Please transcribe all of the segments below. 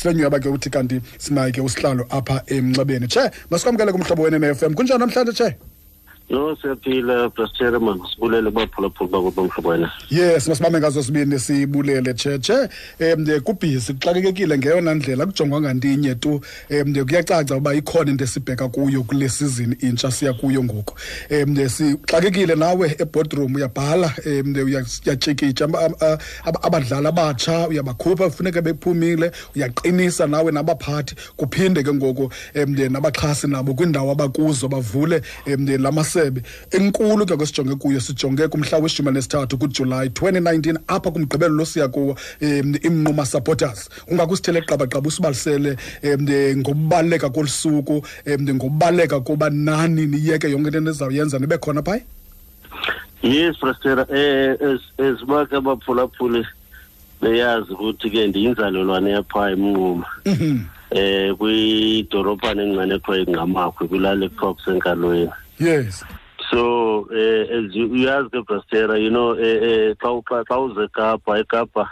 silenyuba ke uthi kanti sinaye ke usihlalo apha emnxebeni. Tshe masikwamkele kumhlobo wene-fm kunjani namhlanje tshe no siyaphila brastere man sibulele baphulaphula bakubo mhlobo wena yes masibambe ngazo sibini sibulele tshetshe um kubhizi kuxakekekile ngeyona ndlela kujongwanga ntinye tu. Um kuyacaca uba ikhona into esibheka kuyo kule sizini intsha siya kuyo ngoku. Um sixakekile nawe ebhodroom uyabhala um uyatshikitsha abadlali abatsha uyabakhupha kufuneka bephumile uyaqinisa nawe nabaphathi. Kuphinde ke ngoku um nabaxhasi nabo kwiindawo abakuzo bavule um lamasebe enkulu ke kwesijonge kuyo sijonge kumhla weshumi anesithathu kujulayi 2019 apha kumgqibelo losiya kuwo um imnquma supporters. Ungakusithele qabaqaba usibalisele um ngokubaluleka kolu suku um ngokubaluleka koba nani niyeke yonke into nizawuyenza nibe khona phaya? Yes brastera um eziba ke abaphulaphuli beyazi ukuthi ke ndiyinzalelwane yaphaa emnquma um kwidorophane encane ekuthiwa ingamakhwe kwilali ekuthiwa kusenkalweni yes. So eh as uyazi ke brastera you know eh xa xa uze ekapa ekapa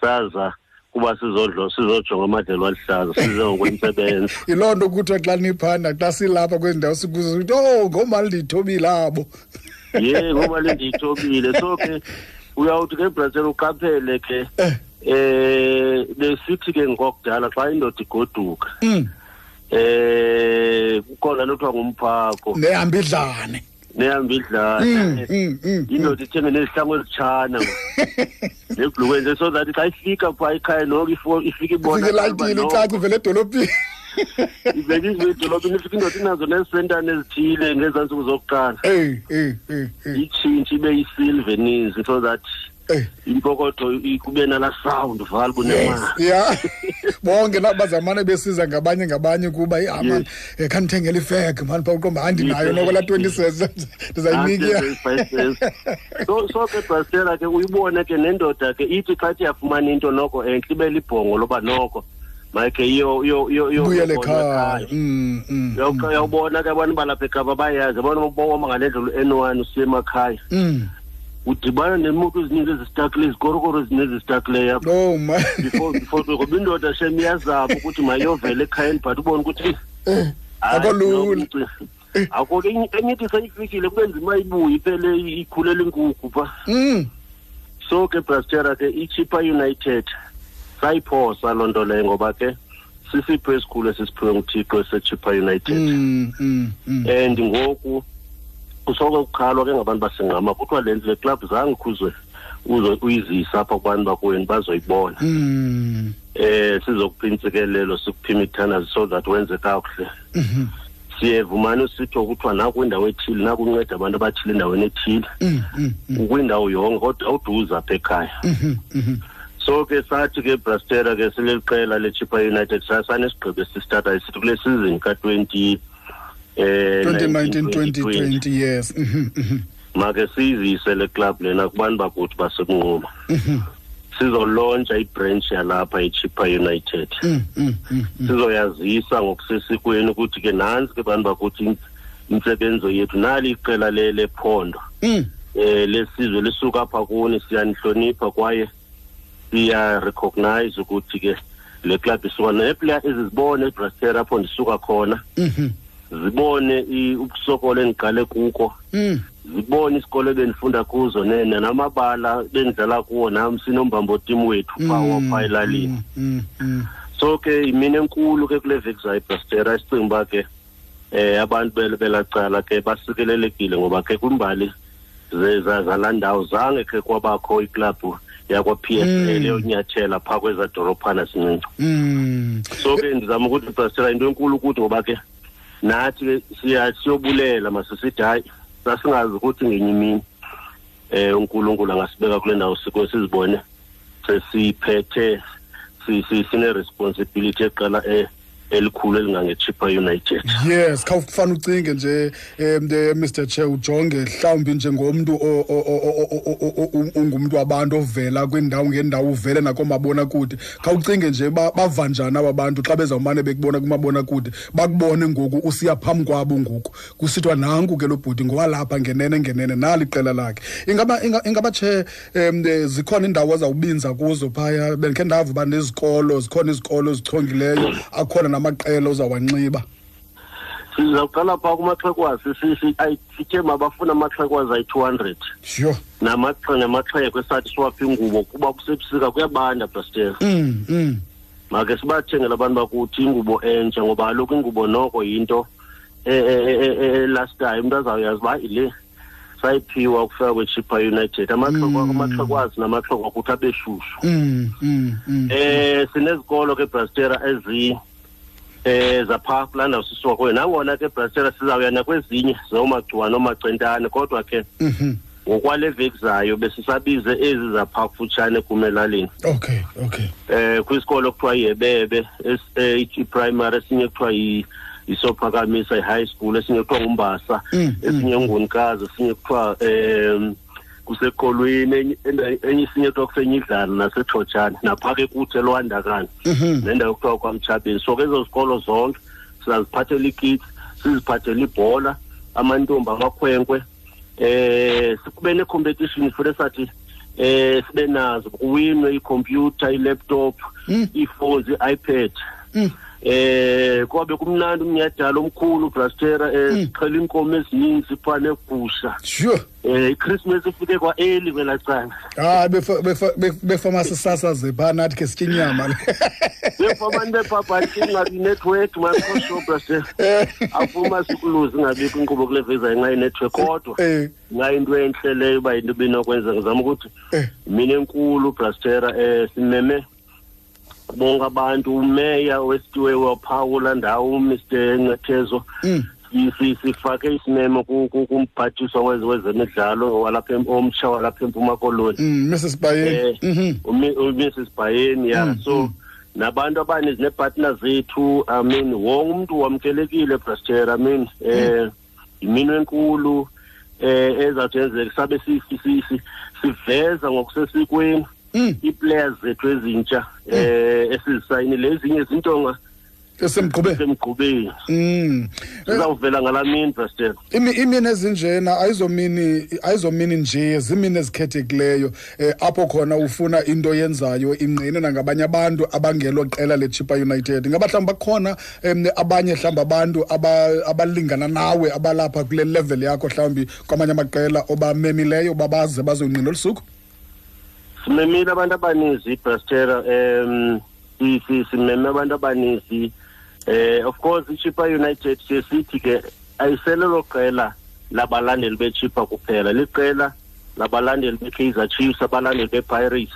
saza kuba sizodlo sizojonga amadlelo alihlaza size ngokwentsebenzo yiloo nto kuthiwa xa niphanda xa silapha kwezi ndawo sikuzo ukuthi oh ngomali ndiyithobile abo. Ye ngomali ndiyithobile. So ke uyawuthi ke brastera uqaphele ke eh. besithi ke ngokudala xa indoda igoduka eh kukhona lothiwa ngumphako nehamba idlane nehamba idlana indoda ithenge nezihlangu ezitshana. Nebhlukwenze so that xa ifika phaa ekhaya noko ifika ibona ilatile icaca ivele edolophini. Ivele ive edolophini ifika indoda inazo nezisentane ezithile ngezaa ntsuku zokuqala eyi eyi eyi itshintshi ibe yisilve eninzi so that impokotho kube nala sound val kunemali ya. Bonke nabo bazamane besiza ngabanye ngabanye kuba ihamani um khandithengela ifeg mani pha uqomba? Andinayo noko la twenty cents ndizayinika so so ke brastela ke uyibone ke nendoda ke ithi xa ithi yafumana into noko entle ibe libhongo loba noko. Mayike buyele ekhaya uyawubona ke abantu balapha ekapa bayazi abantu boma ngale ndlela u-n one usiye emakhaya. Udibana nemoto ezininzi ezisitakile izikorokoro ezininzi ezisitakileyo apha oh ma before before ngoba indoda shem iyazapha ukuthi mayovela ekhayeni but ubone ukuthi akolula akho ke enye ithi seyifikile kube nzima ibuye iphele ikhulela inkukhu pha. So ke brastera ke ichipa united sayiphosa loo nto leyo ngoba ke sisipho esikhulu esisiphiwe nguthixo esechipa united. And ngoku kusoko kukhalwa ke ngabantu basengqama kuthiwa le le club zange khuzwe uzo uyizisa apha kubantu bakweni bazoyibona. Eh sizokupha intsikelelo sikuphima ithandazi so that wenze kakuhle. Siyevumane usitho kuthiwa naku indawo ethile nakunceda abantu abathile endaweni ethile. Ukwindawo yonke kodwa awuduze apha ekhaya. So ke sathi ke brastera ke sileli qela lechipa united sanesigqibo esisitata isithi kule season ka-twenty eh 2019 2020 yes. Make sizise le club lena kubantu bakuthi basekunquma? Sizolontsha ibranch yalapha echipa united. Sizoyazisa ngokusesikweni ukuthi ke nantsi ke bantu bakuthi intsebenzo yethu nali iqela lephondo eh lesizwe lisuka apha kuni siyanihlonipha kwaye siya-recognize ukuthi ke le club isuka neplayer ezizibone ebrastera apho ndisuka khona. Zibone ukusokolo endiqale kuko zibone isikolo ebendifunda kuzo nene namabala bendidlala kuwo nam sinombambo tim wethu phaa phaa elalini. so ke yimini enkulu ke kule veki zayibrastera isicinga uba ke um abantu belacala ke basikelelekile ngoba ke kwimbali zalaa ndawo zange khe kwabakho iklabhu yakwa-p s l eyonyathela phaa kweza dorophana sincinci so ke ndizama ukuthi brastera into enkulu ukuthi ngoba ke nathi siyobulela masisithi hayi sasingazi ukuthi ngenye imini eh uNkulunkulu angasibeka kule ndawo sikho sizibone sesiphethe sine responsibility eqala eh elikhulu elingangechipa united. Yes khawufana ucinge nje um mr chair ujonge mhlawumbi njengomuntu ungumntu wabantu ovela kwindawo ngendawo uvele nakoomabona kude khawucinge nje bava njani aba bantu xa bezawumane bekubona kumabona kude bakubone ngoku usiya phambi kwabo ngoku. Kusithiwa nanku ke lo bhuti ngowalapha ngenene ngenene nali iqela lakhe. Ingaba ingaba tshe um zikhona iindawo azawubinza kuzo phaya? Bendikhe ndava uba nezikolo zikhona izikolo ezichongileyo akhona namaqela ozawanxiba. Sizawuqala phaa kumaxhekwazi sithe mabafuna amaxhekwazi ayi-two hundred. Sure. Namaxheko esathi siwaphi ingubo kuba kusebusika kuyabanda brastera mm, mm. make sibathengele abantu bakuthi ingubo entsha ngoba kaloku ingubo noko yinto elastayo umntu azawuyazi uba ile sayiphiwa ukufika kwechipa united. Amaxhekwazi namaxhekwa kuthi abeshushu um sinezikolo ke brastera ezi eh zapha kulaa ndawo sisuka kuyo nangona ke brastera sizawuya nakwezinye zoomagciwane oomacentane kodwa ke ngokwale veki zayo besisabize ezi zapha kufutshane kumelalini okay okay. Eh kwisikolo kuthiwa yebebe i-primary esinye kuthiwa isophakamisa i-high school esinye kuthiwa ngumbasa esinye ngunikazi esinye kuthiwa um kusekolweni enye isinye kuthiwa kusenyidlala nasetshotshane napha ke kuthi elwandakani nendawo kuthiwa kwamtshabeni so ke ezo zikolo zonke sizaziphathela ikits siziphathela ibhola amantombi amakhwenkwe eh sikube ne-competition futhi esathi eh sibe nazo kuwinwe ikhompyutha i-laptop iiphones i-ipad. Eh kwabe kumnandi umnyadala omkhulu brastera eh siqhela inkomo ezininzi phaa negusha sure. Eh iChristmas ifike kwa early kwelacana hayi befama sisasaze phaa nathi ke sitye inyama befabantu bepaphathi ingabi network microshow brastera. Afuma sikuluze ingabikho inkqubo kule veza ngenxa yenetwork kodwa ngayinto enhle leyo uba yinto ibinokwenza ngizama ukuthi mina enkulu brastera eh simeme bonke abantu umeya wesitiwe waphawula ndawo umr ncethezo. Sifake isimemo kumphathiswa wezemidlalo walapha omtsha walapha empuma koloni. Mrs bayeni. Umrs bayeni ya. So nabantu abaninzi neepartner zethu i mean wonke umntu wamkelekile brastera i mean um yimini enkulu um ezawuthi yenzeka sabe siveza ngokusesikweni. Ii-players zethu ezintsha eh esizisayinile ezinye izinto esemgqubeni. semgqubeni mm. Sizawuvela ngala mini brastel imini ezinjena ayizomini ayizomini nje zimini ezikhethekileyo um apho khona ufuna into yenzayo ingqine nangabanye abantu abangelo qela lechipa united. Ngaba mhlawumbi bakhona um, abanye mhlawumbi abantu abalingana nawe abalapha kule level yakho mhlawumbi kwamanye amaqela obamemileyo babaze bazongqina olusuku simemile abantu abaninzi brastera um simeme abantu abaninzi. Um of course ichipa united sithi ke ayiselelo qela labalandeli bechipa kuphela. Liqela labalandeli be-kaizer chiefs abalandeli be-pirates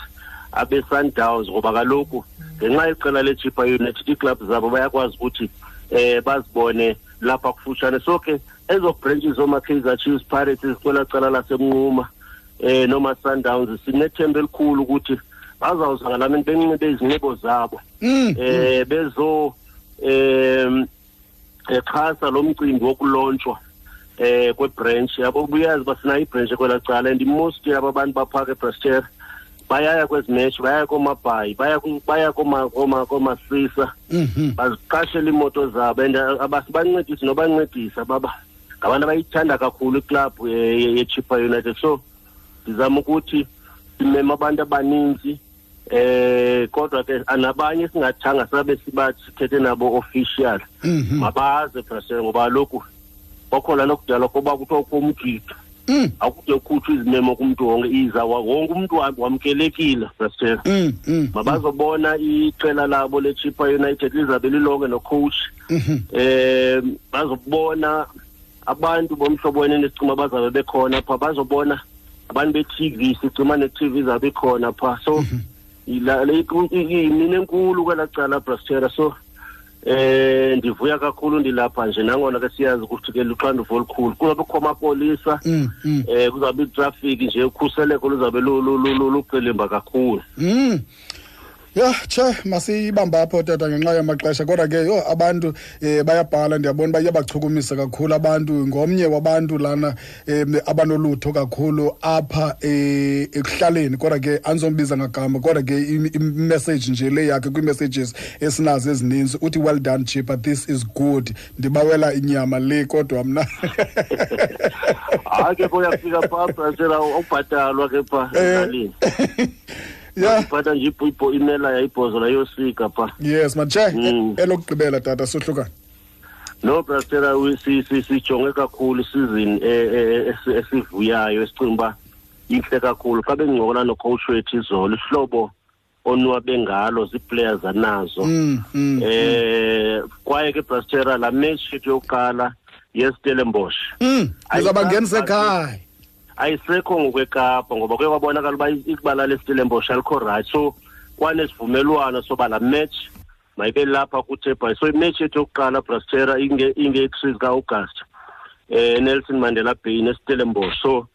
abe-sundowns ngoba kaloku ngenxa yeqela lechipa united iiklabhu zabo bayakwazi ukuthi um bazibone lapha kufutshane. So ke ezo branches zooma-kaizer chiefs pirates kwela cala lasemnquma eh noma sundowns sinethemba elikhulu ukuthi bazawuza ngalamini benxibe izinxibo zabo. Eh bezo em exhasa lo mcimbi wokulontshwa eh kwebranch. Yabo buyazi basinayo ibranch kwela cala and most aba bantu baphaka ebrastere bayaya kwezi match baya komabhayi baya baya koma koma komasisa. Baziqashela imoto zabo and abasibancedisi nobancedisa baba. Ngabantu abayithanda kakhulu iclub yechipa united. So ndizama ukuthi simeme abantu abaninzi eh kodwa ke anabanye singathanga sabe sibathi sithethe nabo official. Mabaze brasel ngoba lokhu kwakhona lokudala kuba kuthiwa komgidi akude kukhutshwa izimemo kumntu wonke iza wonke umntu wamkelekile brasel mabazobona iqela labo lechipa united lizabe lilonke nocoach. Eh bazobona abantu bomhlobo wena nesicima bazabe bekhona pha bazobona abantu be-tv sigcima ne-tv zabe khona pha. So yimini enkulu kwela cala brastera. So eh ndivuya kakhulu ndilapha nje. Nangona ke siyazi ukuthi ke luxanduvo olukhulu. Kuzabe kukho amapolisa eh kuzabe itrafiki nje ukhuseleko luzabe luqelemba kakhulu. Ya tshe masiyibambe apho tata ngenxa yamaxesha. Kodwa ke yho abantu um bayabhala ndiyabona uba iyabachukumisa kakhulu abantu. Ngomnye wabantu lana um abanolutho kakhulu apha um ekuhlaleni. Kodwa ke andizombiza ngagama kodwa ke imessage nje le yakhe kwii-messages esinazo ezininzi uthi well done chipa this is good. Ndibawela inyama le kodwa mna hayi ke uyafika phaa brasela awubhatalwa ke phaa elalini ya. Phatha nje ibho imela yayibhozo layosika phaa yes matshe Mm. elokugqibela tata sohlukane no brastela sijonge kakhulu isizini eh, eh, esi- esivuyayo esicinga uba intle kakhulu. Xa bengincokola nocoach wethu izolo ihlobo onwabe ngalo zii-players anazo. Mm, mm. eh kwaye ke brastera laa match yethu yokuqala yestellenbosch Mm, ndizawubangenisa ekhaya. Ayisekho ngokwekapa ngoba kuye kwabonakala uba ibala lesistellenbosch alikho right. So kwanesivumelwano soba laa match mayibe lapha kutebhayi so imatch yethu yokuqala brastera inge-three zika-august eh Nelson Mandela Bay neStellenbosch so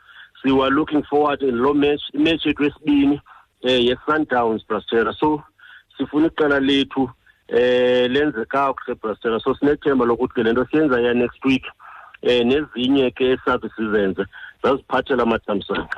we were looking forward in lo match imatch yethu yesibini eh ye-Sundowns brastera. So sifuna iqela lethu eh lenze kakuhle brastera. So sinethemba lokuthi ke lento siyenza ya next week eh nezinye ke esabe sizenze. Zaziphathela amathamsanqa.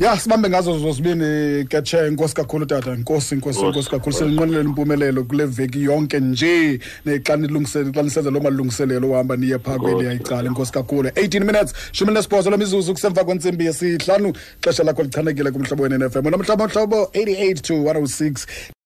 Ya sibambe ngazo zozibini ketshe inkosi kakhulu tata. Inkosi inkosi Nkosi, inkosi kakhulu. Nkosi. silinqwenelela impumelelo kule veki yonke nje. Ne- xa nilungisele xa nisenza loo malungiselelo ohamba niye phaa kweli Nkosi. yayicala inkosi kakhulu. 18 minutes shumi nesibhozo lemizuzu kusemva kwentsimbi yesihlanu. Xesha lakho lichanekile kumhlobo we-nfm unamhlobo mhlobo 88 to 106